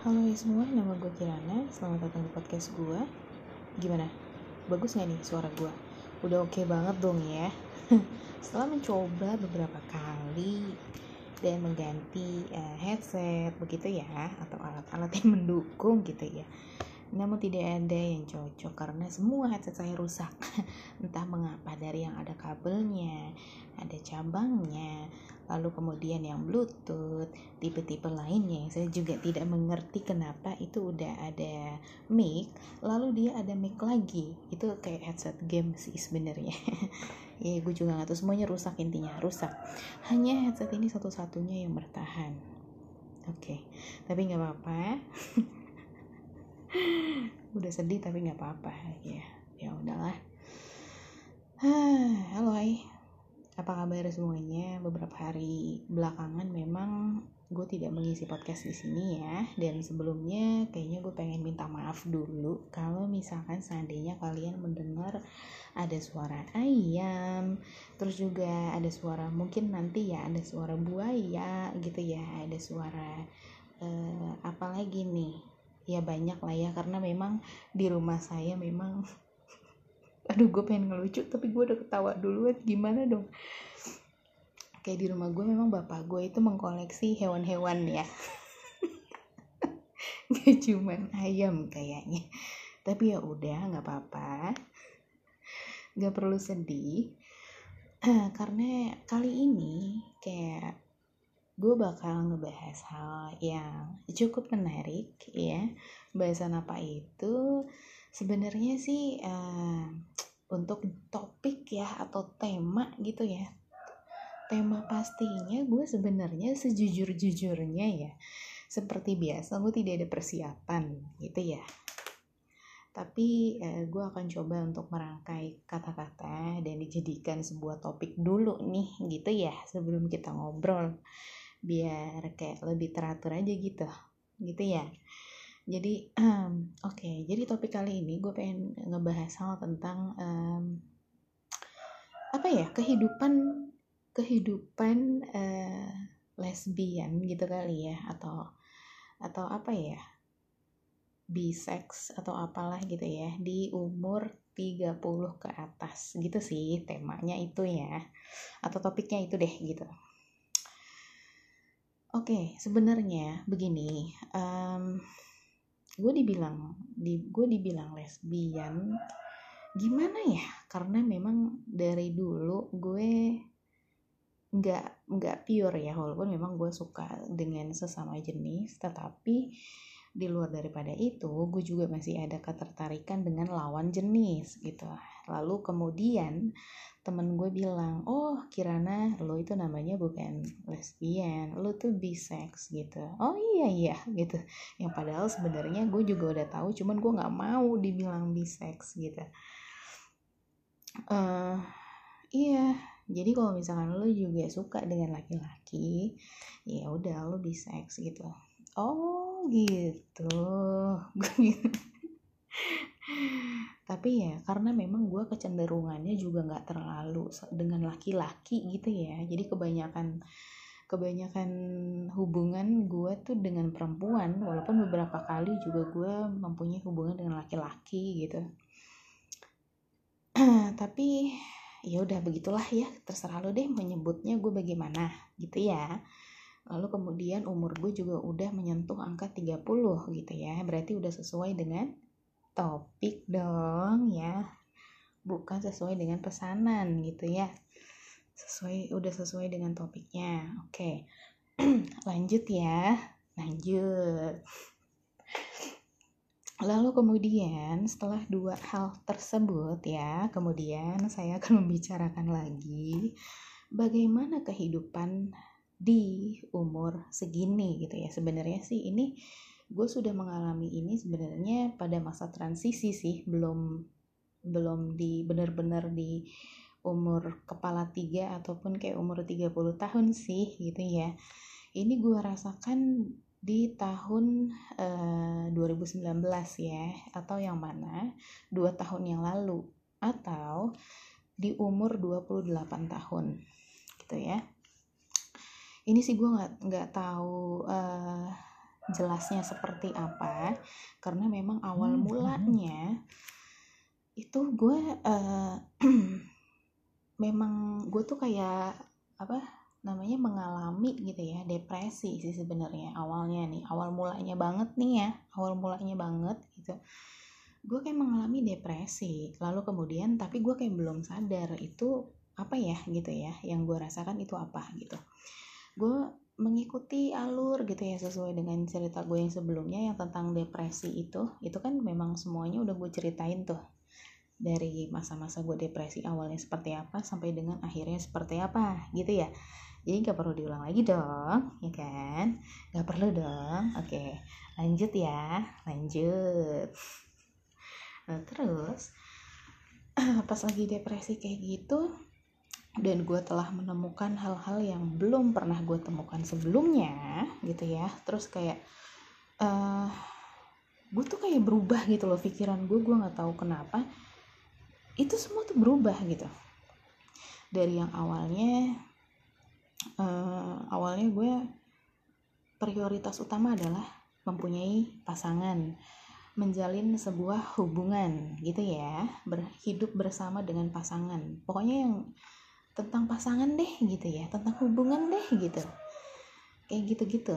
Halo semua, nama gue Kirana. Selamat datang di podcast gue. Gimana? Bagus gak nih suara gue? Udah oke okay banget dong ya. Setelah mencoba beberapa kali dan mengganti uh, headset begitu ya atau alat-alat yang mendukung gitu ya. Namun tidak ada yang cocok karena semua headset saya rusak. Entah mengapa dari yang ada kabelnya, ada cabangnya, lalu kemudian yang bluetooth, tipe-tipe lainnya yang saya juga tidak mengerti kenapa itu udah ada mic, lalu dia ada mic lagi. Itu kayak headset game sih sebenarnya. ya gue juga nggak tahu semuanya rusak intinya rusak hanya headset ini satu-satunya yang bertahan oke okay. tapi nggak apa-apa udah sedih tapi nggak apa-apa ya. Ya udahlah. Halo hai. Apa kabar semuanya? Beberapa hari belakangan memang gue tidak mengisi podcast di sini ya. Dan sebelumnya kayaknya gue pengen minta maaf dulu kalau misalkan seandainya kalian mendengar ada suara ayam terus juga ada suara mungkin nanti ya ada suara buaya gitu ya ada suara uh, apa lagi nih ya banyak lah ya karena memang di rumah saya memang aduh gue pengen ngelucu tapi gue udah ketawa duluan. Gimana dong? Kayak di rumah gue memang bapak gue itu mengkoleksi hewan-hewan ya. Gak cuman ayam kayaknya. Tapi ya udah nggak apa-apa. Nggak perlu sedih. Karena kali ini kayak gue bakal ngebahas hal yang cukup menarik ya. Bahasan apa itu? Sebenarnya sih uh, untuk topik ya atau tema gitu ya. Tema pastinya gue sebenarnya sejujur-jujurnya ya seperti biasa gue tidak ada persiapan gitu ya. Tapi eh, gue akan coba untuk merangkai kata-kata dan dijadikan sebuah topik dulu nih gitu ya sebelum kita ngobrol biar kayak lebih teratur aja gitu gitu ya. Jadi um, oke okay, jadi topik kali ini gue pengen ngebahas hal tentang um, apa ya kehidupan kehidupan uh, lesbian gitu kali ya atau atau apa ya bisex atau apalah gitu ya di umur 30 ke atas gitu sih temanya itu ya atau topiknya itu deh gitu Oke, sebenarnya begini, um, gue dibilang di gue dibilang lesbian gimana ya? Karena memang dari dulu gue nggak nggak pure ya walaupun memang gue suka dengan sesama jenis tetapi di luar daripada itu gue juga masih ada ketertarikan dengan lawan jenis gitu lalu kemudian temen gue bilang oh Kirana lo itu namanya bukan lesbian lo tuh bisex gitu. Oh iya iya gitu. Yang padahal sebenarnya gue juga udah tahu cuman gue nggak mau dibilang bisex gitu. Uh, iya jadi kalau misalkan lo juga suka dengan laki-laki ya udah lo bisex gitu. Oh gitu tapi ya karena memang gue kecenderungannya juga nggak terlalu dengan laki-laki gitu ya. Jadi kebanyakan kebanyakan hubungan gue tuh dengan perempuan walaupun beberapa kali juga gue mempunyai hubungan dengan laki-laki gitu. Tapi ya udah begitulah ya. Terserah lo deh menyebutnya gue bagaimana gitu ya. Lalu kemudian umur gue juga udah menyentuh angka 30 gitu ya. Berarti udah sesuai dengan topik dong ya. Bukan sesuai dengan pesanan gitu ya. Sesuai udah sesuai dengan topiknya. Oke. Lanjut ya. Lanjut. Lalu kemudian setelah dua hal tersebut ya kemudian saya akan membicarakan lagi bagaimana kehidupan di umur segini gitu ya. Sebenarnya sih ini gue sudah mengalami ini sebenarnya pada masa transisi sih belum belum di benar-benar di umur kepala tiga ataupun kayak umur 30 tahun sih gitu ya. Ini gue rasakan di tahun uh, eh, 2019 ya atau yang mana dua tahun yang lalu atau di umur 28 tahun gitu ya. Ini sih gue nggak nggak tahu uh, jelasnya seperti apa karena memang awal mulanya itu gue uh, memang gue tuh kayak apa namanya mengalami gitu ya depresi sih sebenarnya awalnya nih awal mulanya banget nih ya awal mulanya banget gitu. Gue kayak mengalami depresi lalu kemudian tapi gue kayak belum sadar itu apa ya gitu ya yang gue rasakan itu apa gitu gue mengikuti alur gitu ya sesuai dengan cerita gue yang sebelumnya yang tentang depresi itu. Itu kan memang semuanya udah gue ceritain tuh. Dari masa-masa gue depresi awalnya seperti apa sampai dengan akhirnya seperti apa gitu ya. Jadi gak perlu diulang lagi dong ya kan? Gak perlu dong. Oke lanjut ya lanjut. Nah, terus pas lagi depresi kayak gitu dan gue telah menemukan hal-hal yang belum pernah gue temukan sebelumnya gitu ya. Terus kayak uh, gue tuh kayak berubah gitu loh pikiran gue gue nggak tahu kenapa. Itu semua tuh berubah gitu. Dari yang awalnya uh, awalnya gue prioritas utama adalah mempunyai pasangan menjalin sebuah hubungan gitu ya. Berhidup bersama dengan pasangan. Pokoknya yang tentang pasangan deh gitu ya tentang hubungan deh gitu. Kayak gitu-gitu.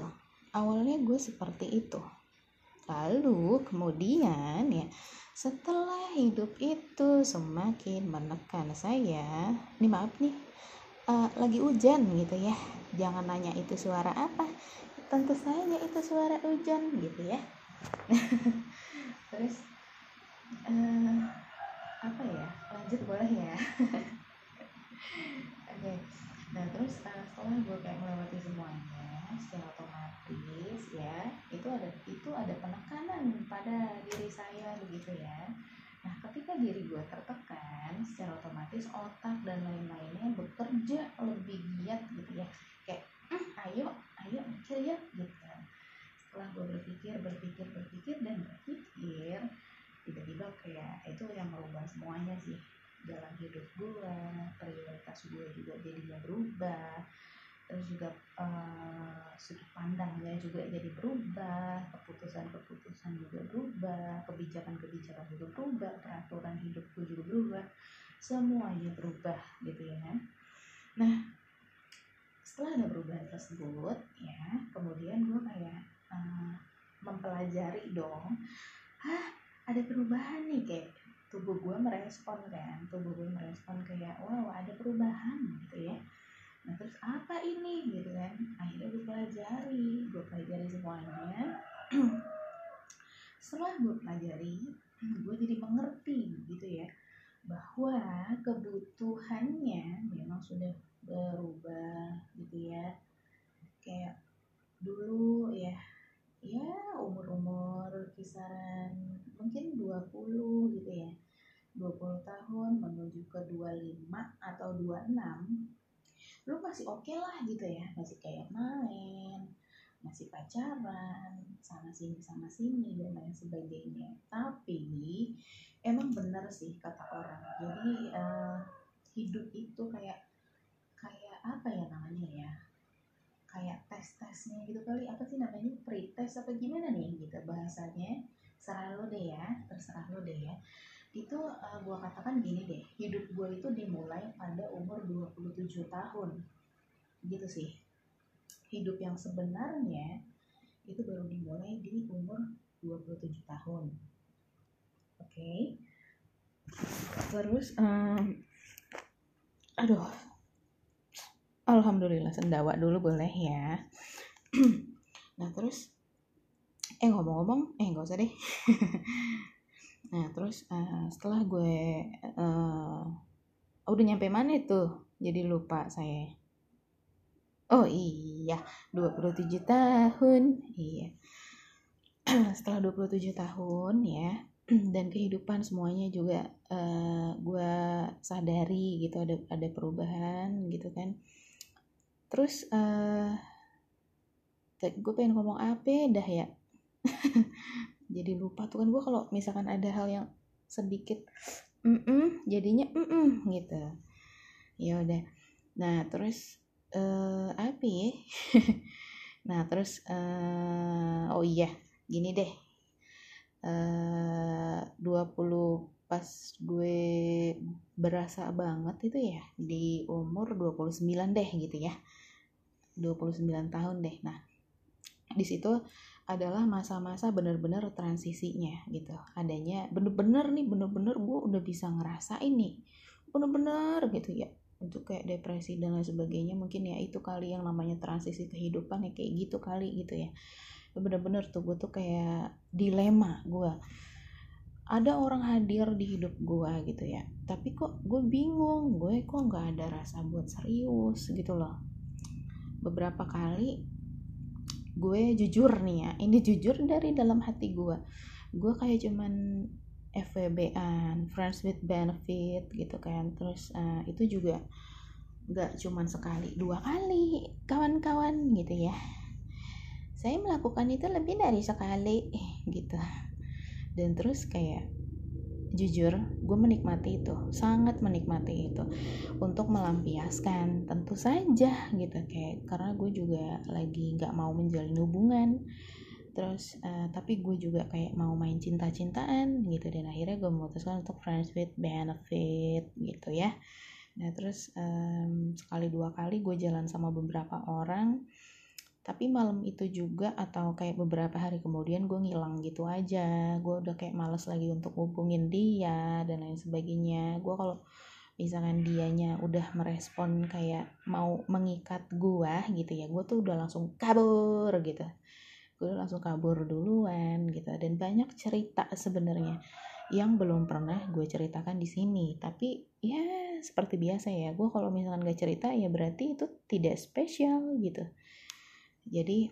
Awalnya gue seperti itu. Lalu kemudian ya setelah hidup itu semakin menekan saya ini maaf nih uh, lagi hujan gitu ya. Jangan nanya itu suara apa. Tentu saja itu suara hujan gitu ya. Terus uh, apa ya? Lanjut boleh ya okay. nah terus uh, setelah gue kayak melewati semuanya secara otomatis ya itu ada itu ada penekanan pada diri saya begitu ya. Nah ketika diri gue tertekan secara otomatis otak dan lain-lainnya bekerja lebih giat gitu ya. Kayak hm, ayo ayo mikir ya gitu setelah gue berpikir berpikir berpikir dan berpikir tiba-tiba kayak itu yang merubah semuanya sih dalam hidup gue prioritas gue juga jadinya berubah. Terus juga uh, sudut pandangnya juga jadi berubah keputusan-keputusan juga berubah kebijakan-kebijakan juga berubah peraturan hidupku juga berubah. Semuanya berubah gitu ya. Nah setelah ada perubahan tersebut ya kemudian gue kayak uh, mempelajari dong ah ada perubahan nih kayak tubuh gue merespon kan? Tubuh gue merespon kayak wow ada perubahan gitu ya. Nah terus apa ini? Gitu kan. Akhirnya gue pelajari gue pelajari semuanya. Setelah gue pelajari gue jadi mengerti gitu ya bahwa kebutuhannya memang sudah berubah gitu ya. Kayak dulu ya ya umur-umur kisaran mungkin 20 gitu ya 20 tahun menuju ke 25 atau 26 lu masih oke okay lah gitu ya. Masih kayak main masih pacaran sana sini sana sini dan lain sebagainya. Tapi emang benar sih kata orang. Jadi uh, hidup itu kayak kayak apa ya namanya ya? Kayak tes tesnya gitu kali. Apa sih namanya? Pre-test apa gimana nih gitu bahasanya? Serah lo deh ya terserah lo deh ya itu uh, gue katakan gini deh hidup gue itu dimulai pada umur 27 tahun. Gitu sih. Hidup yang sebenarnya itu baru dimulai di umur 27 tahun. Oke? Okay. terus um, aduh. Alhamdulillah sendawa dulu boleh ya. Nah terus eh ngomong-ngomong eh nggak usah deh nah terus uh, setelah gue uh, udah nyampe mana itu jadi lupa saya. Oh iya. 27 tahun. Iya. Setelah 27 tahun ya dan kehidupan semuanya juga uh, gue sadari gitu ada ada perubahan gitu kan. Terus uh, gue pengen ngomong apa dah ya jadi lupa tuh kan gue kalau misalkan ada hal yang sedikit mm -mm, jadinya mm -mm, gitu. Ya udah. Nah terus uh, apa ya? Nah terus uh, oh iya gini deh. Uh, 20 pas gue berasa banget itu ya di umur 29 deh gitu ya. 29 tahun deh. Nah di situ adalah masa-masa bener-bener transisinya gitu. Adanya bener-bener nih bener-bener gue udah bisa ngerasain nih bener-bener gitu ya. Untuk kayak depresi dan lain sebagainya mungkin ya itu kali yang namanya transisi kehidupan ya kayak gitu kali gitu ya. Bener-bener tuh gue tuh kayak dilema gue ada orang hadir di hidup gue gitu ya. Tapi kok gue bingung gue kok nggak ada rasa buat serius gitu loh. Beberapa kali gue jujur nih ya ini jujur dari dalam hati gue. Gue kayak cuman FWB-an friends with benefit gitu kan. Terus uh, itu juga gak cuman sekali dua kali kawan-kawan gitu ya. Saya melakukan itu lebih dari sekali gitu. Dan terus kayak jujur gue menikmati itu sangat menikmati itu. Untuk melampiaskan tentu saja gitu kayak karena gue juga lagi nggak mau menjalin hubungan. Terus uh, tapi gue juga kayak mau main cinta-cintaan gitu dan akhirnya gue memutuskan untuk friends with benefit gitu ya. Nah terus um, sekali dua kali gue jalan sama beberapa orang tapi malam itu juga atau kayak beberapa hari kemudian gue ngilang gitu aja. Gue udah kayak males lagi untuk hubungin dia dan lain sebagainya. Gue kalau misalkan dianya udah merespon kayak mau mengikat gue gitu ya gue tuh udah langsung kabur gitu. Gue langsung kabur duluan gitu. Dan banyak cerita sebenarnya yang belum pernah gue ceritakan di sini. Tapi ya seperti biasa ya gue kalau misalkan gak cerita ya berarti itu tidak spesial gitu jadi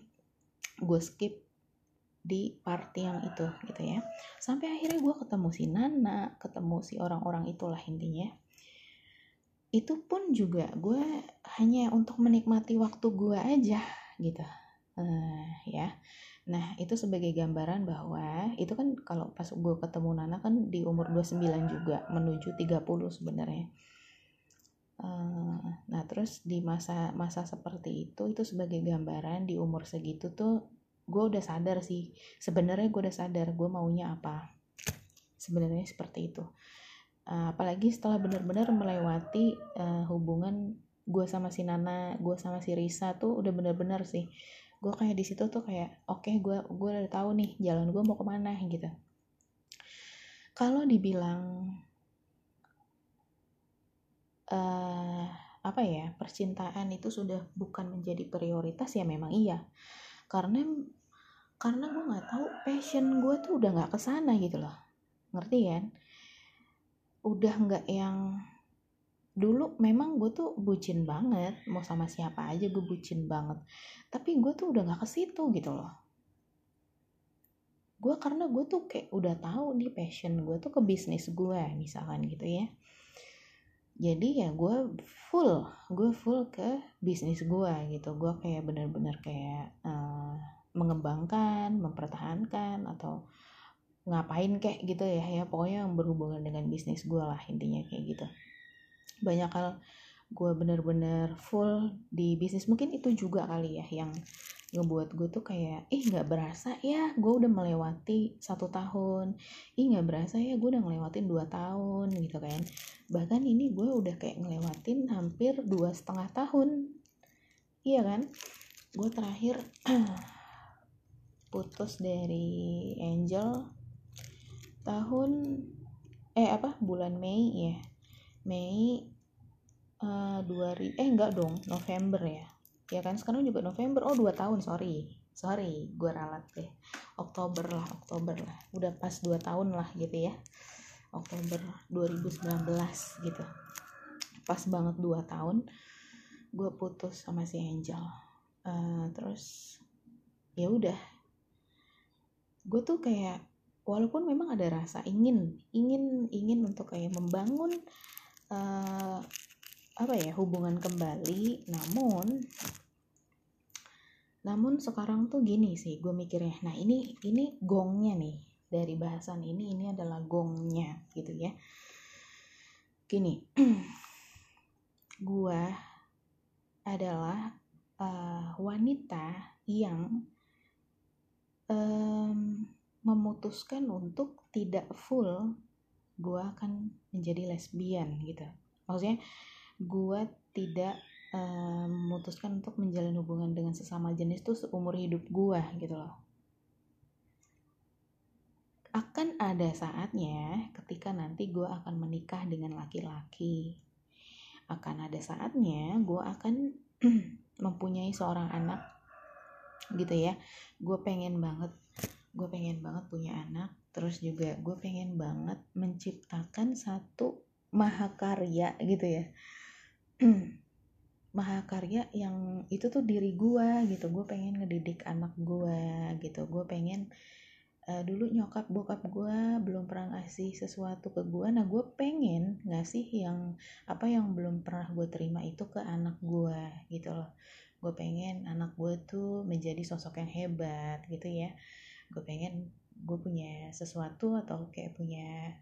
gue skip di part yang itu gitu ya. Sampai akhirnya gue ketemu si Nana ketemu si orang-orang itulah intinya. Itu pun juga gue hanya untuk menikmati waktu gue aja gitu. Uh, ya. Nah itu sebagai gambaran bahwa itu kan kalau pas gue ketemu Nana kan di umur 29 juga menuju 30 sebenarnya nah terus di masa masa seperti itu itu sebagai gambaran di umur segitu tuh gue udah sadar sih. Sebenarnya gue udah sadar gue maunya apa. Sebenarnya seperti itu. Uh, apalagi setelah benar-benar melewati uh, hubungan gue sama si Nana gue sama si Risa tuh udah bener-bener sih. Gue kayak di situ tuh kayak oke okay, gue gue udah tahu nih jalan gue mau ke mana gitu. Kalau dibilang uh, apa ya percintaan itu sudah bukan menjadi prioritas ya memang iya. Karena karena gue nggak tahu passion gue tuh udah nggak ke sana gitu loh. Ngerti kan? Udah nggak yang dulu memang gue tuh bucin banget mau sama siapa aja gue bucin banget. Tapi gue tuh udah nggak ke situ gitu loh. Gue karena gue tuh kayak udah tahu nih passion gue tuh ke bisnis gue misalkan gitu ya jadi ya gue full gue full ke bisnis gue gitu. Gue kayak bener-bener kayak uh, mengembangkan mempertahankan atau ngapain kayak gitu ya ya pokoknya yang berhubungan dengan bisnis gue lah intinya kayak gitu. Banyak hal gue bener-bener full di bisnis. Mungkin itu juga kali ya yang ngebuat gue tuh kayak ih nggak berasa ya gue udah melewati satu tahun. Ih nggak berasa ya gue udah ngelewatin dua tahun gitu kan. Bahkan ini gue udah kayak ngelewatin hampir dua setengah tahun. Iya kan? Gue terakhir putus dari Angel tahun eh apa? Bulan Mei ya Mei uh, dua eh enggak dong November ya ya kan sekarang juga November. Oh dua tahun sorry. Sorry gue ralat deh. Oktober lah Oktober lah. Udah pas dua tahun lah gitu ya. Oktober 2019 gitu. Pas banget dua tahun gue putus sama si Angel. Uh, terus ya udah. Gue tuh kayak walaupun memang ada rasa ingin ingin ingin untuk kayak membangun uh, apa ya hubungan kembali namun namun sekarang tuh gini sih gue mikirnya. Nah ini ini gongnya nih. Dari bahasan ini ini adalah gongnya gitu ya. Gini gue adalah uh, wanita yang um, memutuskan untuk tidak full gue akan menjadi lesbian gitu. Maksudnya gue tidak um, memutuskan untuk menjalin hubungan dengan sesama jenis tuh seumur hidup gue gitu loh. Akan ada saatnya ketika nanti gue akan menikah dengan laki-laki. Akan ada saatnya gue akan mempunyai seorang anak gitu ya. Gue pengen banget gue pengen banget punya anak terus juga gue pengen banget menciptakan satu mahakarya gitu ya mahakarya yang itu tuh diri gue gitu. Gue pengen ngedidik anak gue gitu. Gue pengen uh, dulu nyokap bokap gue belum pernah ngasih sesuatu ke gue nah gue pengen ngasih yang apa yang belum pernah gue terima itu ke anak gue gitu loh. Gue pengen anak gue tuh menjadi sosok yang hebat gitu ya. Gue pengen gue punya sesuatu atau kayak punya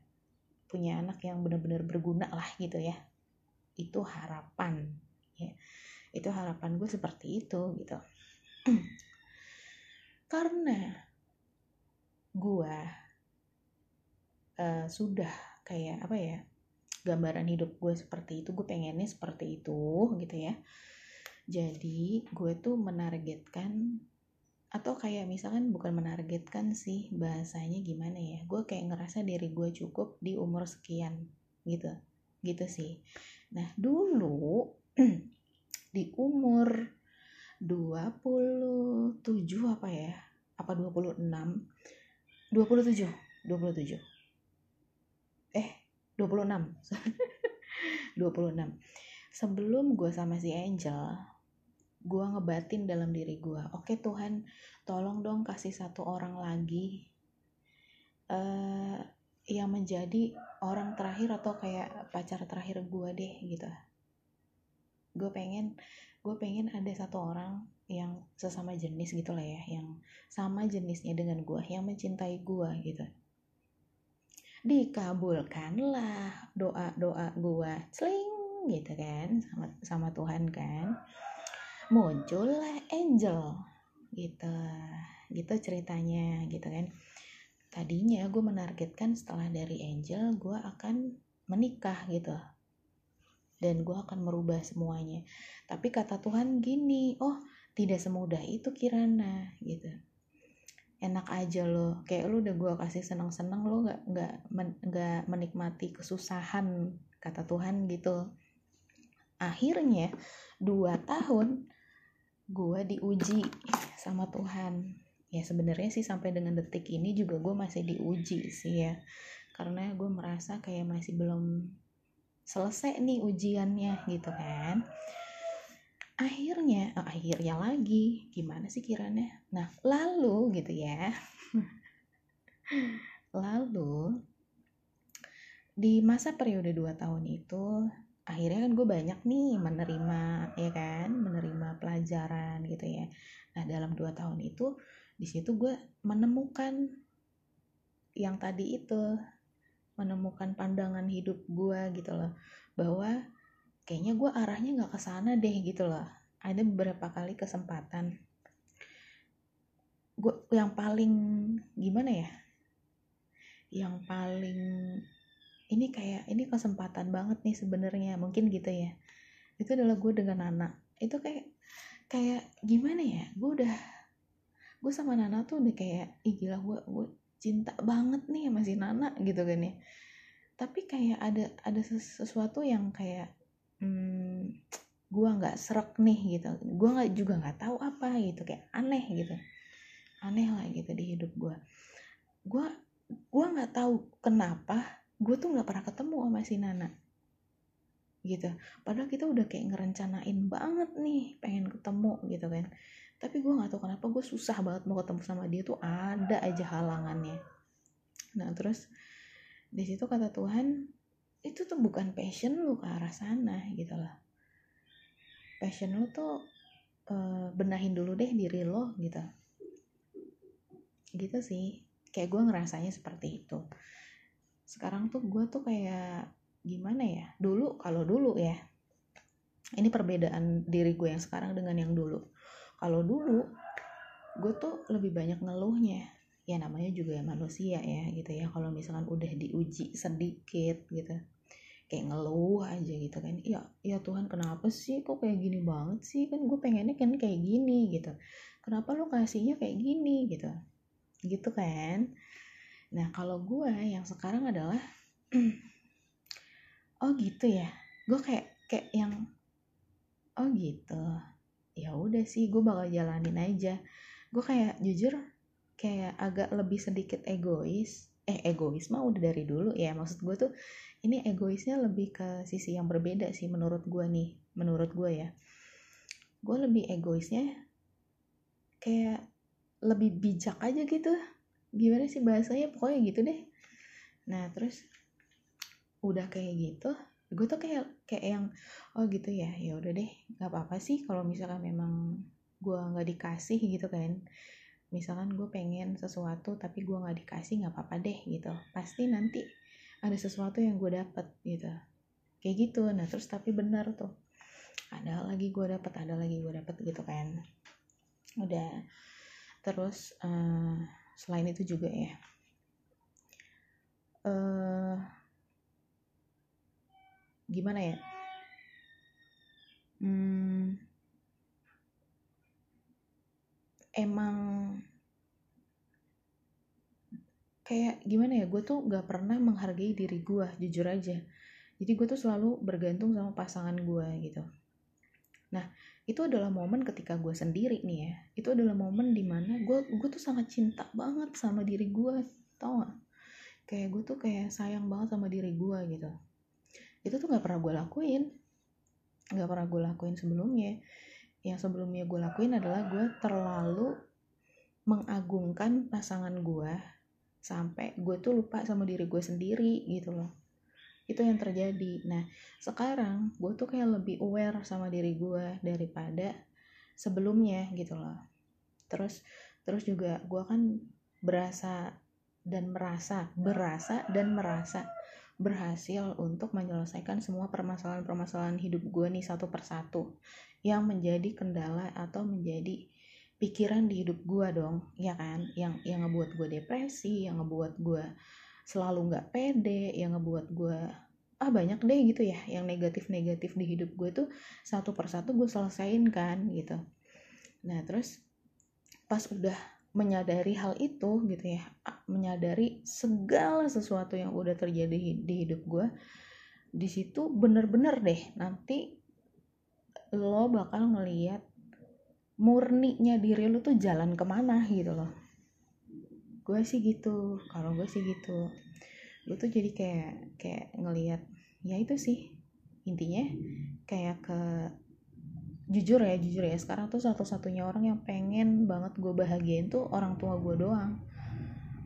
punya anak yang benar-benar berguna lah gitu ya. Itu harapan ya itu harapan gue seperti itu gitu. Karena gue uh, sudah kayak apa ya gambaran hidup gue seperti itu gue pengennya seperti itu gitu ya. Jadi gue tuh menargetkan atau kayak misalkan bukan menargetkan sih bahasanya gimana ya gue kayak ngerasa diri gue cukup di umur sekian gitu. Gitu sih. Nah dulu di umur 27 apa ya? Apa 26 27 27 eh 26 26 sebelum gue sama si Angel gue ngebatin dalam diri gue oke Tuhan tolong dong kasih satu orang lagi uh, yang menjadi orang terakhir atau kayak pacar terakhir gue deh gitu gue pengen gue pengen ada satu orang yang sesama jenis gitu lah ya yang sama jenisnya dengan gue yang mencintai gue gitu. Dikabulkanlah doa doa gue sling gitu kan sama sama Tuhan kan. Muncullah angel gitu gitu ceritanya gitu kan. Tadinya gue menargetkan setelah dari angel gue akan menikah gitu dan gue akan merubah semuanya. Tapi kata Tuhan gini oh tidak semudah itu Kirana gitu. Enak aja lo. Kayak lo udah gue kasih senang senang lo nggak nggak nggak men, menikmati kesusahan kata Tuhan gitu. Akhirnya dua tahun gue diuji sama Tuhan. Ya sebenarnya sih sampai dengan detik ini juga gue masih diuji sih ya. Karena gue merasa kayak masih belum selesai nih ujiannya gitu kan. Akhirnya oh, akhirnya lagi. Gimana sih kiranya? Nah lalu gitu ya. Lalu di masa periode 2 tahun itu akhirnya kan gue banyak nih menerima ya kan menerima pelajaran gitu ya. Nah dalam dua tahun itu di situ gue menemukan yang tadi itu menemukan pandangan hidup gue gitu loh. Bahwa kayaknya gue arahnya nggak ke sana deh gitu loh. Ada beberapa kali kesempatan. Gue yang paling gimana ya? Yang paling ini kayak ini kesempatan banget nih sebenarnya mungkin gitu ya. Itu adalah gue dengan Nana. Itu kayak kayak gimana ya? Gue udah gue sama Nana tuh udah kayak ih gila gue gue cinta banget nih sama si Nana gitu kan ya. Tapi kayak ada ada sesuatu yang kayak hmm, gue nggak serak nih gitu. Gue nggak juga nggak tahu apa gitu. Kayak aneh gitu. Aneh lah gitu di hidup gue gue gue nggak tahu kenapa gue tuh nggak pernah ketemu sama si Nana gitu. Padahal kita udah kayak ngerencanain banget nih pengen ketemu gitu kan tapi gue nggak tahu kenapa gue susah banget mau ketemu sama dia tuh ada aja halangannya. Nah terus di situ kata Tuhan itu tuh bukan passion lu ke arah sana gitu lah. Passion lu tuh uh, benahin dulu deh diri lo gitu. Gitu sih. Kayak gue ngerasanya seperti itu. Sekarang tuh gue tuh kayak gimana ya? Dulu kalau dulu ya ini perbedaan diri gue yang sekarang dengan yang dulu kalau dulu gue tuh lebih banyak ngeluhnya. Ya namanya juga ya manusia ya gitu ya. Kalau misalkan udah diuji sedikit gitu. Kayak ngeluh aja gitu kan. Ya ya Tuhan kenapa sih kok kayak gini banget sih? Kan gue pengennya kan kayak gini gitu. Kenapa lo kasihnya kayak gini gitu? Gitu kan? Nah kalau gue yang sekarang adalah oh gitu ya. Gue kayak kayak yang oh gitu ya udah sih gue bakal jalanin aja. Gue kayak jujur kayak agak lebih sedikit egois. Eh egois mah udah dari dulu ya. Maksud gue tuh ini egoisnya lebih ke sisi yang berbeda sih menurut gue nih menurut gue ya. Gue lebih egoisnya kayak lebih bijak aja gitu. Gimana sih bahasanya? Pokoknya gitu deh. Nah terus udah kayak gitu gue tuh kayak kayak yang oh gitu ya ya udah deh nggak apa apa sih kalau misalkan memang gue nggak dikasih gitu kan. Misalkan gue pengen sesuatu tapi gue nggak dikasih nggak apa-apa deh gitu. Pasti nanti ada sesuatu yang gue dapet gitu. Kayak gitu. Nah terus tapi benar tuh ada lagi gue dapet ada lagi gue dapet gitu kan. Udah. Terus uh, selain itu juga ya uh, gimana ya? Hmm, emang kayak gimana ya? Gue tuh gak pernah menghargai diri gue jujur aja. Jadi gue tuh selalu bergantung sama pasangan gue gitu. Nah itu adalah momen ketika gue sendiri nih ya. Itu adalah momen di mana gue gue tuh sangat cinta banget sama diri gue tau gak kayak gue tuh kayak sayang banget sama diri gue gitu itu tuh gak pernah gue lakuin. Gak pernah gue lakuin sebelumnya. Yang sebelumnya gue lakuin adalah gue terlalu mengagungkan pasangan gue sampai gue tuh lupa sama diri gue sendiri gitu loh. Itu yang terjadi. Nah sekarang gue tuh kayak lebih aware sama diri gue daripada sebelumnya gitu loh. Terus terus juga gue kan berasa dan merasa berasa dan merasa berhasil untuk menyelesaikan semua permasalahan-permasalahan hidup gue nih satu persatu yang menjadi kendala atau menjadi pikiran di hidup gue dong ya kan? Yang yang ngebuat gue depresi yang ngebuat gue selalu nggak pede yang ngebuat gue ah banyak deh gitu ya yang negatif-negatif di hidup gue tuh satu persatu gue selesain kan gitu. Nah terus pas udah menyadari hal itu gitu ya menyadari segala sesuatu yang udah terjadi di hidup gue di situ bener-bener deh nanti lo bakal ngeliat murninya diri lo tuh jalan ke mana gitu loh. Gue sih gitu kalau gue sih gitu. Gue tuh jadi kayak kayak ngeliat ya itu sih intinya kayak ke jujur ya jujur ya sekarang tuh satu-satunya orang yang pengen banget gue bahagiain tuh orang tua gue doang.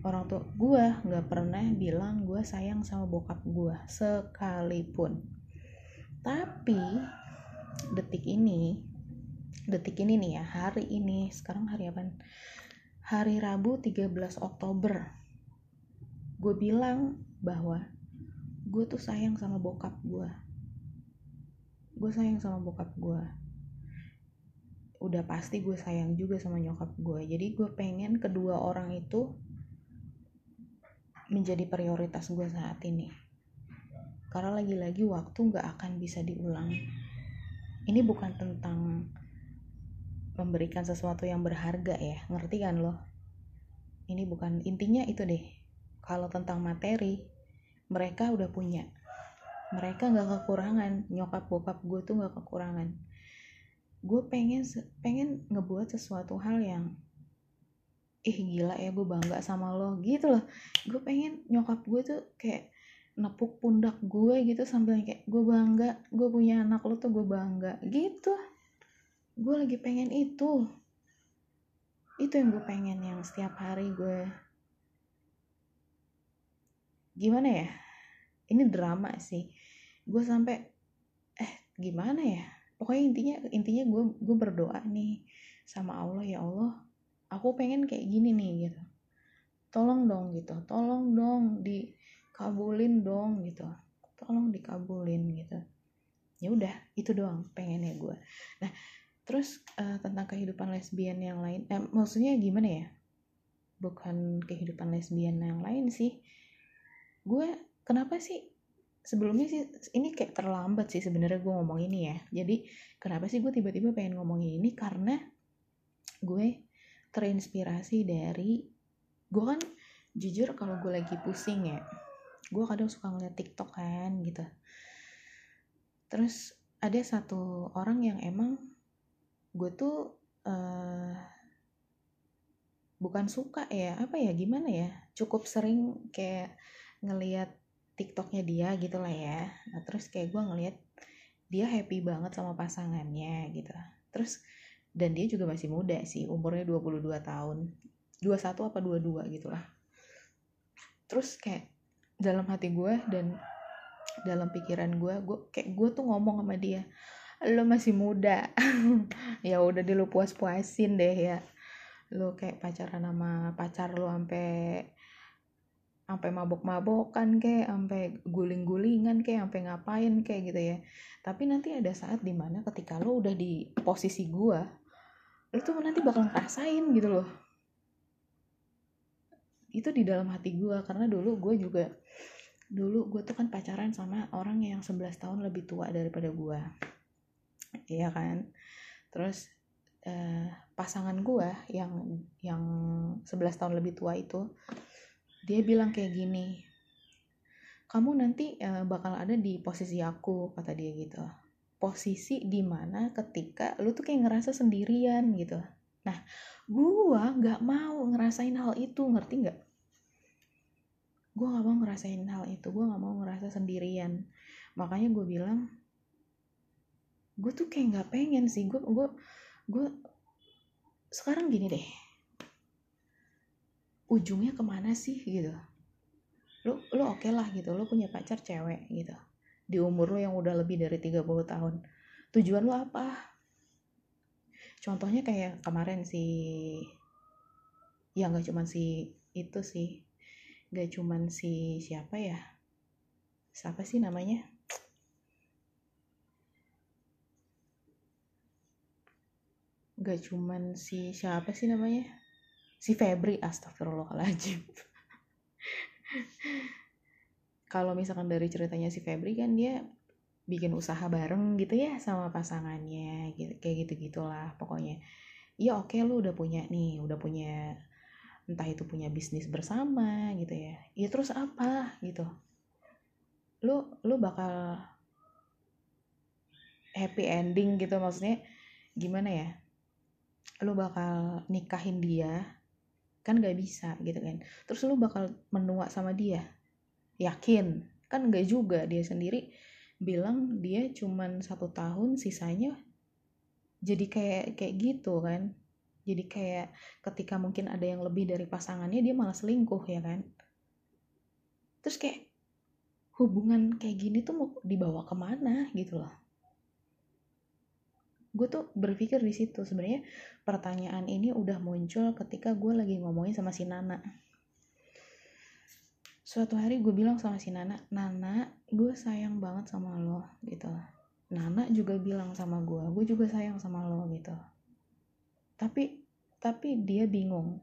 Orang tua gue nggak pernah bilang gue sayang sama bokap gue sekalipun. Tapi detik ini detik ini nih ya hari ini sekarang hari apa hari Rabu 13 Oktober. Gue bilang bahwa gue tuh sayang sama bokap gue gue sayang sama bokap gue udah pasti gue sayang juga sama nyokap gue. Jadi gue pengen kedua orang itu menjadi prioritas gue saat ini. Karena lagi-lagi waktu gak akan bisa diulang. Ini bukan tentang memberikan sesuatu yang berharga ya ngerti kan lo? Ini bukan intinya itu deh. Kalau tentang materi mereka udah punya. Mereka nggak kekurangan. Nyokap bokap gue tuh nggak kekurangan gue pengen pengen ngebuat sesuatu hal yang ih gila ya gue bangga sama lo gitu loh. Gue pengen nyokap gue tuh kayak nepuk pundak gue gitu sambil kayak gue bangga gue punya anak lo tuh gue bangga gitu. Gue lagi pengen itu. Itu yang gue pengen yang setiap hari gue gimana ya? Ini drama sih. Gue sampai eh gimana ya pokoknya intinya intinya gue gue berdoa nih sama Allah ya Allah aku pengen kayak gini nih gitu. Tolong dong gitu. Tolong dong di kabulin dong gitu. Tolong dikabulin gitu. Ya udah itu doang pengennya gue nah terus uh, tentang kehidupan lesbian yang lain eh, maksudnya gimana ya? Bukan kehidupan lesbian yang lain sih. Gue kenapa sih sebelumnya sih ini kayak terlambat sih sebenarnya gue ngomong ini ya. Jadi kenapa sih gue tiba-tiba pengen ngomongin ini? Karena gue terinspirasi dari gue kan jujur kalau gue lagi pusing ya gue kadang suka ngeliat tiktok kan gitu. Terus ada satu orang yang emang gue tuh uh, bukan suka ya apa ya gimana ya cukup sering kayak ngeliat tiktoknya dia gitu lah ya. Nah, terus kayak gue ngeliat dia happy banget sama pasangannya gitu. Terus dan dia juga masih muda sih umurnya 22 tahun. 21 apa 22 gitu lah. Terus kayak dalam hati gue dan dalam pikiran gue gue kayak gue tuh ngomong sama dia lo masih muda. Ya udah deh lo puas puasin deh ya. Lo kayak pacaran sama pacar lo sampai sampai mabok-mabokan kayak sampai guling-gulingan kayak sampai ngapain kayak gitu ya. Tapi nanti ada saat di mana ketika lo udah di posisi gue lo tuh nanti bakal ngerasain gitu loh. Itu di dalam hati gue karena dulu gue juga dulu gue tuh kan pacaran sama orang yang 11 tahun lebih tua daripada gue iya kan? Terus eh, pasangan gue yang yang 11 tahun lebih tua itu dia bilang kayak gini kamu nanti eh, bakal ada di posisi aku kata dia gitu. Posisi di mana ketika lu tuh kayak ngerasa sendirian gitu. Nah gue nggak mau ngerasain hal itu ngerti nggak? Gue nggak mau ngerasain hal itu gue nggak mau ngerasa sendirian. Makanya gue bilang gue tuh kayak nggak pengen sih gue gue gue sekarang gini deh ujungnya ke mana sih? gitu. Lo lo oke okay lah gitu lo punya pacar cewek gitu. Di umur lo yang udah lebih dari 30 tahun tujuan lo apa? Contohnya kayak kemarin si ya nggak cuman si itu sih nggak cuman si siapa ya siapa sih namanya? Gak cuman si siapa sih namanya si Febri astagfirullahaladzim. Kalau misalkan dari ceritanya si Febri kan dia bikin usaha bareng gitu ya sama pasangannya gitu kayak gitu gitulah pokoknya. Iya oke okay, lu udah punya nih udah punya entah itu punya bisnis bersama gitu ya. Ya terus apa gitu? Lu lu bakal happy ending gitu maksudnya gimana ya? Lu bakal nikahin dia kan gak bisa gitu kan. Terus lu bakal menua sama dia. Yakin? Kan gak juga. Dia sendiri bilang dia cuman satu tahun sisanya jadi kayak kayak gitu kan. Jadi kayak ketika mungkin ada yang lebih dari pasangannya dia malah selingkuh ya kan. Terus kayak hubungan kayak gini tuh mau dibawa ke mana gitu loh gue tuh berpikir di situ sebenarnya pertanyaan ini udah muncul ketika gue lagi ngomongin sama si Nana. Suatu hari gue bilang sama si Nana Nana gue sayang banget sama lo gitu. Nana juga bilang sama gue gue juga sayang sama lo gitu. Tapi tapi dia bingung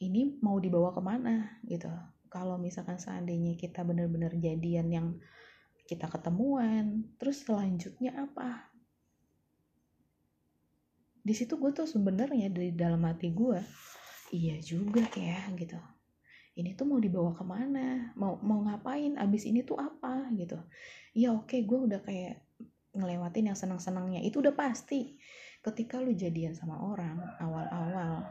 ini mau dibawa ke mana? gitu. Kalau misalkan seandainya kita benar-benar jadian yang kita ketemuan terus selanjutnya apa di situ gue tuh sebenarnya dari dalam hati gue iya juga ya gitu. Ini tuh mau dibawa ke mana? Mau mau ngapain? Abis ini tuh apa? Gitu. Iya oke. Okay, gue udah kayak ngelewatin yang senang-senangnya. Itu udah pasti. Ketika lu jadian sama orang awal-awal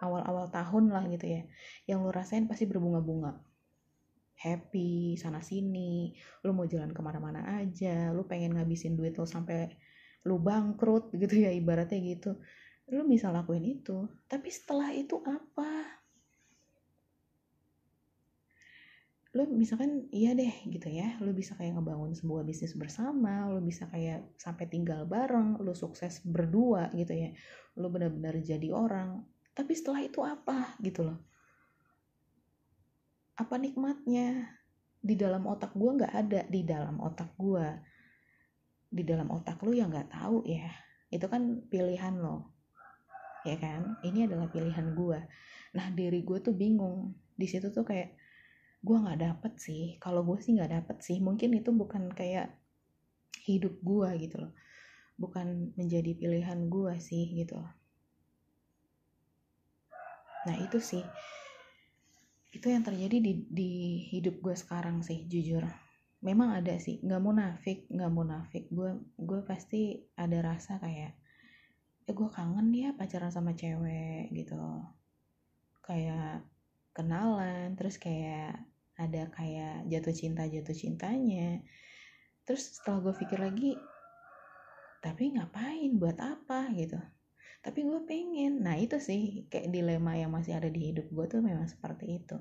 awal-awal tahun lah gitu ya yang lu rasain pasti berbunga-bunga. Happy sana sini lu mau jalan ke mana-mana aja lu pengen ngabisin duit lo sampai lu bangkrut gitu ya ibaratnya gitu. Lu bisa lakuin itu tapi setelah itu apa? Lu misalkan iya deh gitu ya. Lu bisa kayak ngebangun sebuah bisnis bersama lu bisa kayak sampai tinggal bareng lu sukses berdua gitu ya. Lu benar-benar jadi orang tapi setelah itu apa? Gitu loh. Apa nikmatnya? Di dalam otak gue nggak ada di dalam otak gue di dalam otak lu yang nggak tahu ya. Itu kan pilihan lo ya kan? Ini adalah pilihan gue nah diri gue tuh bingung. Di situ tuh kayak gue nggak dapet sih. Kalau gue sih nggak dapet sih. Mungkin itu bukan kayak hidup gue gitu loh. Bukan menjadi pilihan gue sih gitu. Loh nah itu sih. Itu yang terjadi di di hidup gue sekarang sih jujur memang ada sih nggak mau nafik nggak mau nafik gue gue pasti ada rasa kayak eh gue kangen ya pacaran sama cewek gitu. Kayak kenalan terus kayak ada kayak jatuh cinta jatuh cintanya. Terus setelah gue pikir lagi tapi ngapain? Buat apa? gitu. Tapi gue pengen. Nah itu sih kayak dilema yang masih ada di hidup gue tuh memang seperti itu.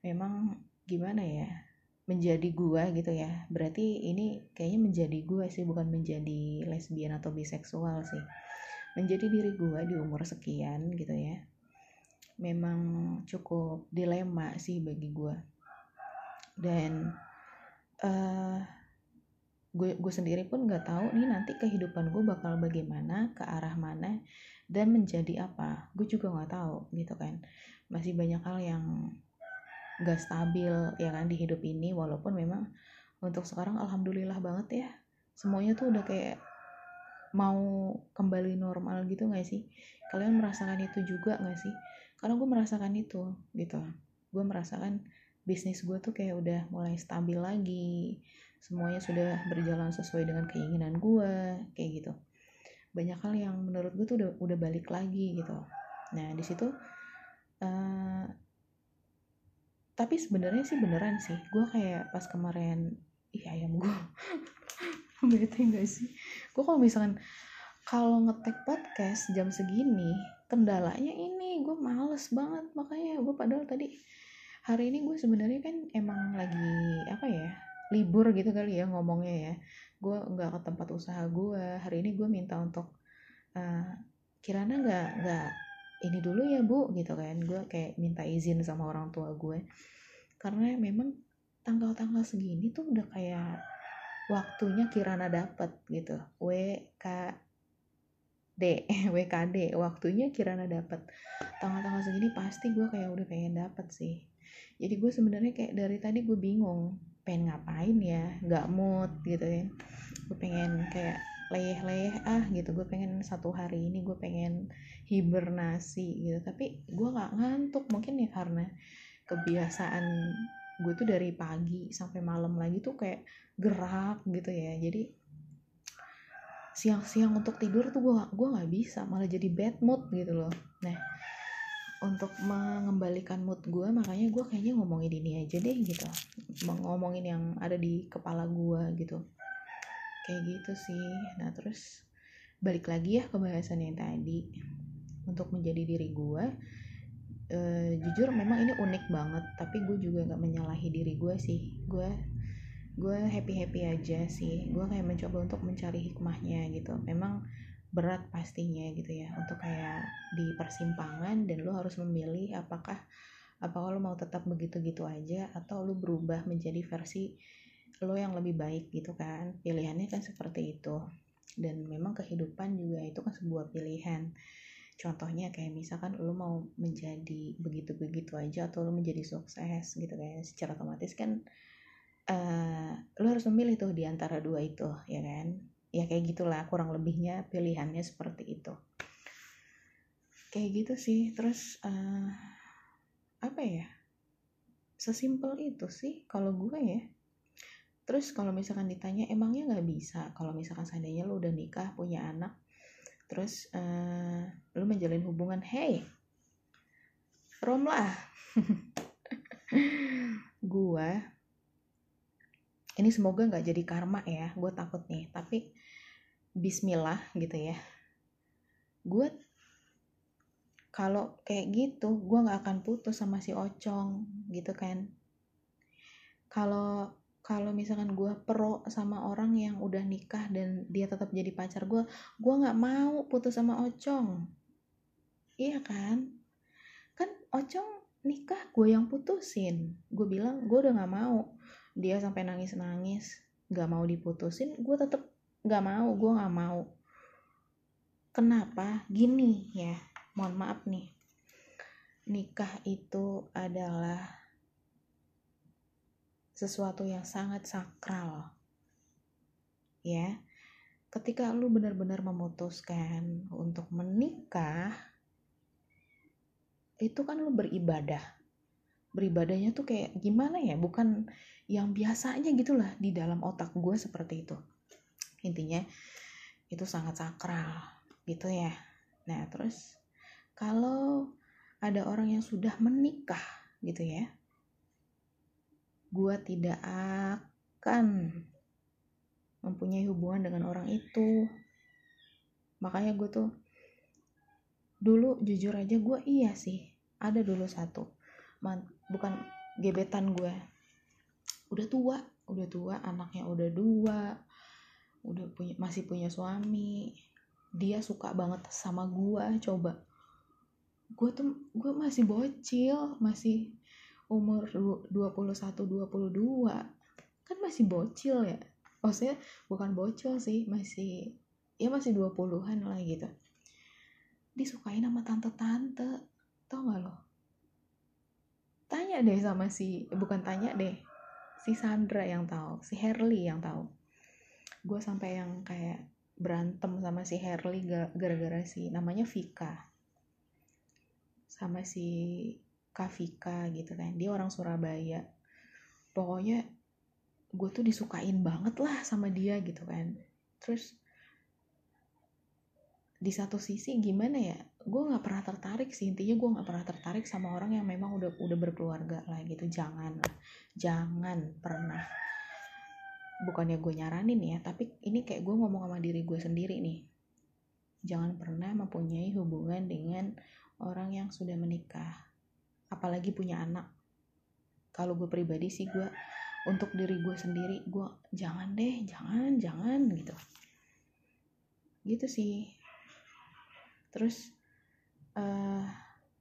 Memang gimana ya menjadi gue gitu ya. Berarti ini kayaknya menjadi gue sih bukan menjadi lesbian atau biseksual sih. Menjadi diri gue di umur sekian gitu ya memang cukup dilema sih bagi gue dan uh, gue gue sendiri pun nggak tahu nih nanti kehidupan gue bakal bagaimana ke arah mana dan menjadi apa. Gue juga nggak tahu gitu kan. Masih banyak hal yang gak stabil ya kan di hidup ini. Walaupun memang untuk sekarang alhamdulillah banget ya semuanya tuh udah kayak mau kembali normal gitu gak sih? Kalian merasakan itu juga gak sih? Karena gue merasakan itu gitu. Gue merasakan bisnis gue tuh kayak udah mulai stabil lagi semuanya sudah berjalan sesuai dengan keinginan gue kayak gitu. Banyak hal yang menurut gue tuh udah udah balik lagi gitu. Nah di situ uh, tapi sebenarnya sih beneran sih. Gue kayak pas kemarin ih ayam gue bete gak sih? Gue kalau misalkan kalau ngetek podcast jam segini kendalanya ini gue males banget. Makanya gue padahal tadi hari ini gue sebenarnya kan emang lagi apa ya libur gitu kali ya ngomongnya ya. Gue nggak ke tempat usaha gue hari ini gue minta untuk uh, kirana nggak nggak ini dulu ya bu gitu kan. Gue kayak minta izin sama orang tua gue karena memang tanggal-tanggal segini tuh udah kayak waktunya kirana dapat gitu. WKD WKD waktunya kirana dapat tanggal-tanggal segini pasti gue kayak udah pengen dapat sih. Jadi gue sebenarnya kayak dari tadi gue bingung pengen ngapain ya? Nggak mood gitu kan. Gue pengen kayak leyeh-leyeh ah gitu. Gue pengen satu hari ini gue pengen hibernasi gitu. Tapi gue nggak ngantuk mungkin ya karena kebiasaan gue tuh dari pagi sampai malam lagi tuh kayak gerak gitu ya. Jadi siang-siang untuk tidur tuh gue gue nggak bisa malah jadi bad mood gitu loh. Nah untuk mengembalikan mood gue makanya gue kayaknya ngomongin ini aja deh gitu. Ngomongin yang ada di kepala gue gitu. Kayak gitu sih. Nah terus balik lagi ya ke bahasan yang tadi untuk menjadi diri gue e, jujur memang ini unik banget tapi gue juga nggak menyalahi diri gue sih. Gue gue happy happy aja sih. Gue kayak mencoba untuk mencari hikmahnya gitu. Memang berat pastinya gitu ya untuk kayak di persimpangan dan lo harus memilih apakah apakah lo mau tetap begitu-gitu aja atau lo berubah menjadi versi lo yang lebih baik gitu kan. Pilihannya kan seperti itu. Dan memang kehidupan juga itu kan sebuah pilihan contohnya kayak misalkan lo mau menjadi begitu-begitu aja atau lo menjadi sukses gitu kan secara otomatis kan uh, lo harus memilih tuh di antara dua itu ya kan? Ya kayak gitulah kurang lebihnya pilihannya seperti itu. Kayak gitu sih terus uh, apa ya? Sesimpel itu sih kalau gue ya. Terus kalau misalkan ditanya emangnya nggak bisa? Kalau misalkan seandainya lo udah nikah punya anak terus uh, lo menjalin hubungan hey rom lah. Gue ini semoga nggak jadi karma ya gue takut nih. Tapi Bismillah gitu ya. Gue kalau kayak gitu gue nggak akan putus sama si Ocong gitu kan. Kalau kalau misalkan gue pro sama orang yang udah nikah dan dia tetap jadi pacar gue gue nggak mau putus sama Ocong. Iya kan? Kan Ocong nikah gue yang putusin. Gue bilang gue udah nggak mau. Dia sampai nangis nangis nggak mau diputusin gue tetap nggak mau gue nggak mau. Kenapa? Gini ya mohon maaf nih. Nikah itu adalah sesuatu yang sangat sakral. Ya ketika lu benar-benar memutuskan untuk menikah itu kan lu beribadah. Beribadahnya tuh kayak gimana ya? Bukan yang biasanya gitulah di dalam otak gue seperti itu. Intinya itu sangat sakral gitu ya. Nah terus kalau ada orang yang sudah menikah gitu ya gue tidak akan mempunyai hubungan dengan orang itu. Makanya gue tuh dulu jujur aja gue iya sih ada dulu satu Man, bukan gebetan gue udah tua udah tua anaknya udah dua udah punya masih punya suami dia suka banget sama gue coba. Gue tuh gue masih bocil masih umur 21 22 kan masih bocil ya? Maksudnya bukan bocil sih masih ya masih 20-an lah gitu. Disukain sama tante-tante tau gak lo? Tanya deh sama si bukan tanya deh si Sandra yang tahu si Herli yang tahu. Gue sampai yang kayak berantem sama si Herli gara-gara si namanya Vika. Sama si Kavika gitu kan. Dia orang Surabaya. Pokoknya gue tuh disukain banget lah sama dia gitu kan. Terus di satu sisi gimana ya gue nggak pernah tertarik sih. Intinya gue nggak pernah tertarik sama orang yang memang udah udah berkeluarga lah gitu. Jangan lah. Jangan pernah. Bukannya gue nyaranin ya tapi ini kayak gue ngomong sama diri gue sendiri nih. Jangan pernah mempunyai hubungan dengan orang yang sudah menikah apalagi punya anak. Kalau gue pribadi sih gue untuk diri gue sendiri gue jangan deh jangan jangan gitu. Gitu sih. Terus uh,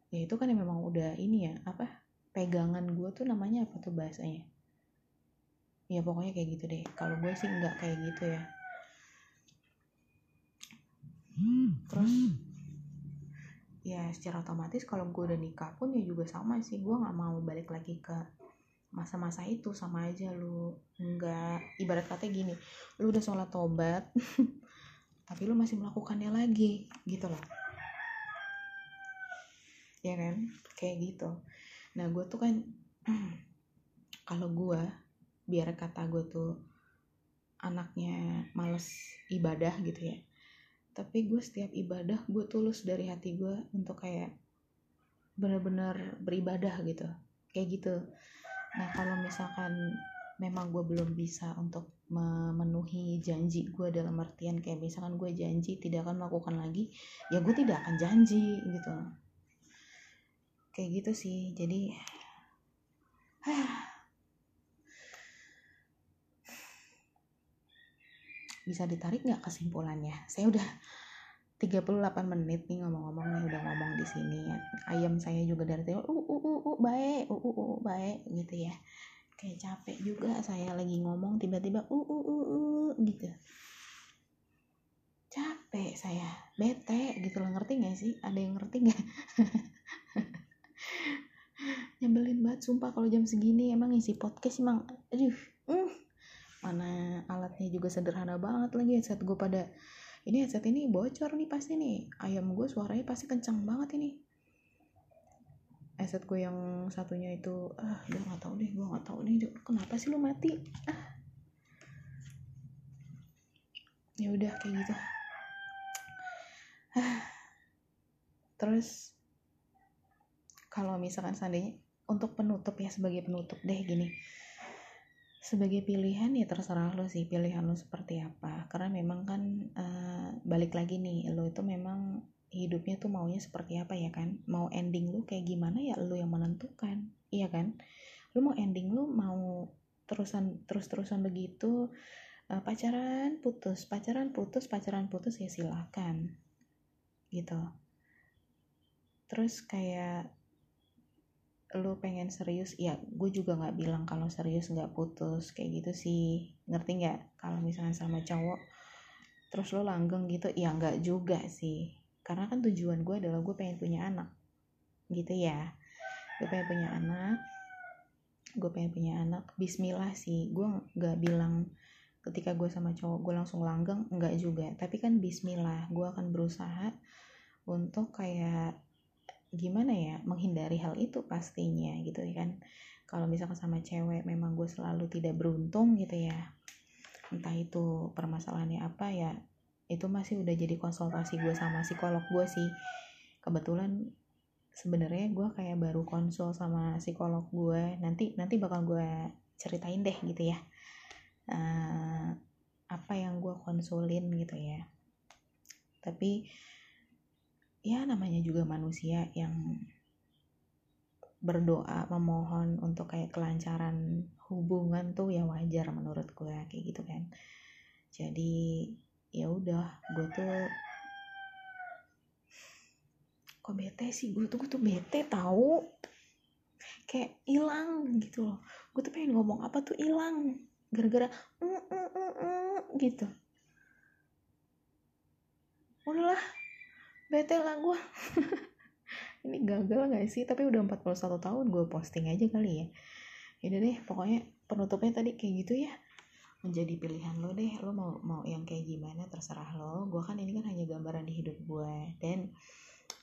ya itu kan yang memang udah ini ya apa pegangan gue tuh namanya apa tuh bahasanya? Ya pokoknya kayak gitu deh. Kalau gue sih nggak kayak gitu ya. Terus ya secara otomatis kalau gue udah nikah pun ya juga sama sih. Gue nggak mau balik lagi ke masa-masa itu sama aja lu. Nggak ibarat kata gini lu udah sholat tobat tapi lu masih melakukannya lagi gitu loh. Ya kan? Kayak gitu. Nah gue tuh kan kalau gue biar kata gue tuh anaknya males ibadah gitu ya tapi gue setiap ibadah gue tulus dari hati gue untuk kayak bener-bener beribadah gitu. Kayak gitu. Nah kalau misalkan memang gue belum bisa untuk memenuhi janji gue dalam artian kayak misalkan gue janji tidak akan melakukan lagi ya gue tidak akan janji gitu. Kayak gitu sih. Jadi bisa ditarik nggak kesimpulannya? Saya udah 38 menit nih ngomong-ngomong nih udah ngomong di sini. Ayam saya juga dari tadi uh uh uh, uh baik uh uh uh baik gitu ya. Kayak capek juga saya lagi ngomong tiba-tiba uh uh uh uh gitu. Capek saya bete gitu loh. Ngerti gak sih? Ada yang ngerti gak nyebelin banget sumpah kalau jam segini emang isi podcast emang aduh uh mana alatnya juga sederhana banget lagi headset gue pada ini headset ini bocor nih pasti nih. Ayam gue suaranya pasti kencang banget ini. Headset gue yang satunya itu ah gue nggak tahu deh gue nggak tahu nih kenapa sih lu mati? Ah. Ya udah kayak gitu. Ah. Terus kalau misalkan seandainya untuk penutup ya sebagai penutup deh gini sebagai pilihan ya terserah lo sih pilihan lo seperti apa. Karena memang kan uh, balik lagi nih lo itu memang hidupnya tuh maunya seperti apa ya kan? Mau ending lo kayak gimana ya lo yang menentukan iya kan? Lo mau ending lo mau terusan terus terusan begitu uh, pacaran putus pacaran putus pacaran putus ya silahkan gitu. Terus kayak lu pengen serius? Ya gue juga nggak bilang kalau serius nggak putus kayak gitu sih. Ngerti nggak? Kalau misalnya sama cowok terus lo langgeng gitu ya nggak juga sih. Karena kan tujuan gue adalah gue pengen punya anak gitu ya. Gue pengen punya anak gue pengen punya anak. Bismillah sih gue nggak bilang ketika gue sama cowok gue langsung langgeng enggak juga. Tapi kan Bismillah gue akan berusaha untuk kayak gimana ya menghindari hal itu pastinya gitu ya kan. Kalau misalkan sama cewek memang gue selalu tidak beruntung gitu ya entah itu permasalahannya apa ya itu masih udah jadi konsultasi gue sama psikolog gue sih. Kebetulan sebenarnya gue kayak baru konsul sama psikolog gue nanti nanti bakal gue ceritain deh gitu ya uh, apa yang gue konsulin gitu ya. Tapi ya namanya juga manusia yang berdoa memohon untuk kayak kelancaran hubungan tuh ya wajar menurut gue kayak gitu kan. Jadi ya udah gue tuh kok bete sih? Gue tuh gue tuh bete tahu kayak hilang gitu loh. Gue tuh pengen ngomong apa tuh hilang? Gara-gara mm, mm, mm, mm, gitu. Udahlah bete lah gue ini gagal gak sih? Tapi udah 41 tahun gue posting aja kali ya. Yaudah deh pokoknya penutupnya tadi kayak gitu ya. Menjadi pilihan lo deh lo mau mau yang kayak gimana terserah lo. Gue kan ini kan hanya gambaran di hidup gue dan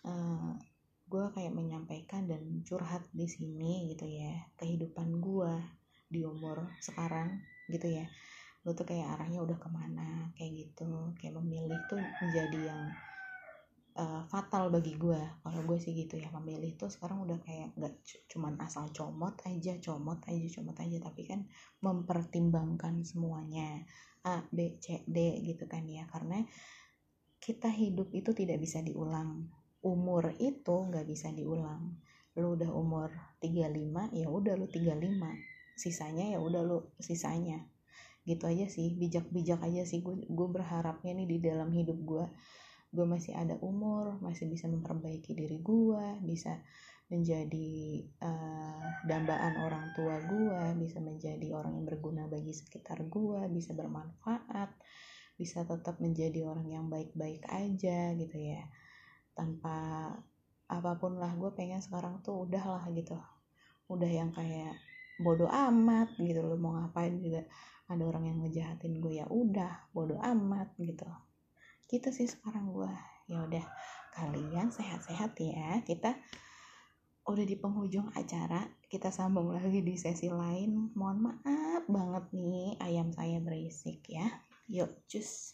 uh, eh, gue kayak menyampaikan dan curhat di sini gitu ya. Kehidupan gue di umur sekarang gitu ya. Lo tuh kayak arahnya udah ke mana kayak gitu. Kayak memilih tuh menjadi yang uh, fatal bagi gue kalau gue sih gitu ya memilih tuh sekarang udah kayak nggak cuman asal comot aja comot aja comot aja tapi kan mempertimbangkan semuanya. A B C D gitu kan ya. Karena kita hidup itu tidak bisa diulang. Umur itu nggak bisa diulang. Lu udah umur 35 ya udah lu 35 sisanya ya udah lu sisanya. Gitu aja sih bijak-bijak aja sih gue gue berharapnya nih di dalam hidup gue gue masih ada umur masih bisa memperbaiki diri gue bisa menjadi uh, dambaan orang tua gue bisa menjadi orang yang berguna bagi sekitar gue bisa bermanfaat bisa tetap menjadi orang yang baik-baik aja gitu ya. Tanpa apa pun lah gue pengen sekarang tuh udah lah gitu. Udah yang kayak bodoh amat gitu loh mau ngapain juga ada orang yang ngejahatin gue ya udah bodoh amat gitu gitu sih sekarang gue ya udah kalian sehat-sehat ya. Kita udah di penghujung acara. Kita sambung lagi di sesi lain. Mohon maaf banget nih ayam saya berisik ya. Yuk cus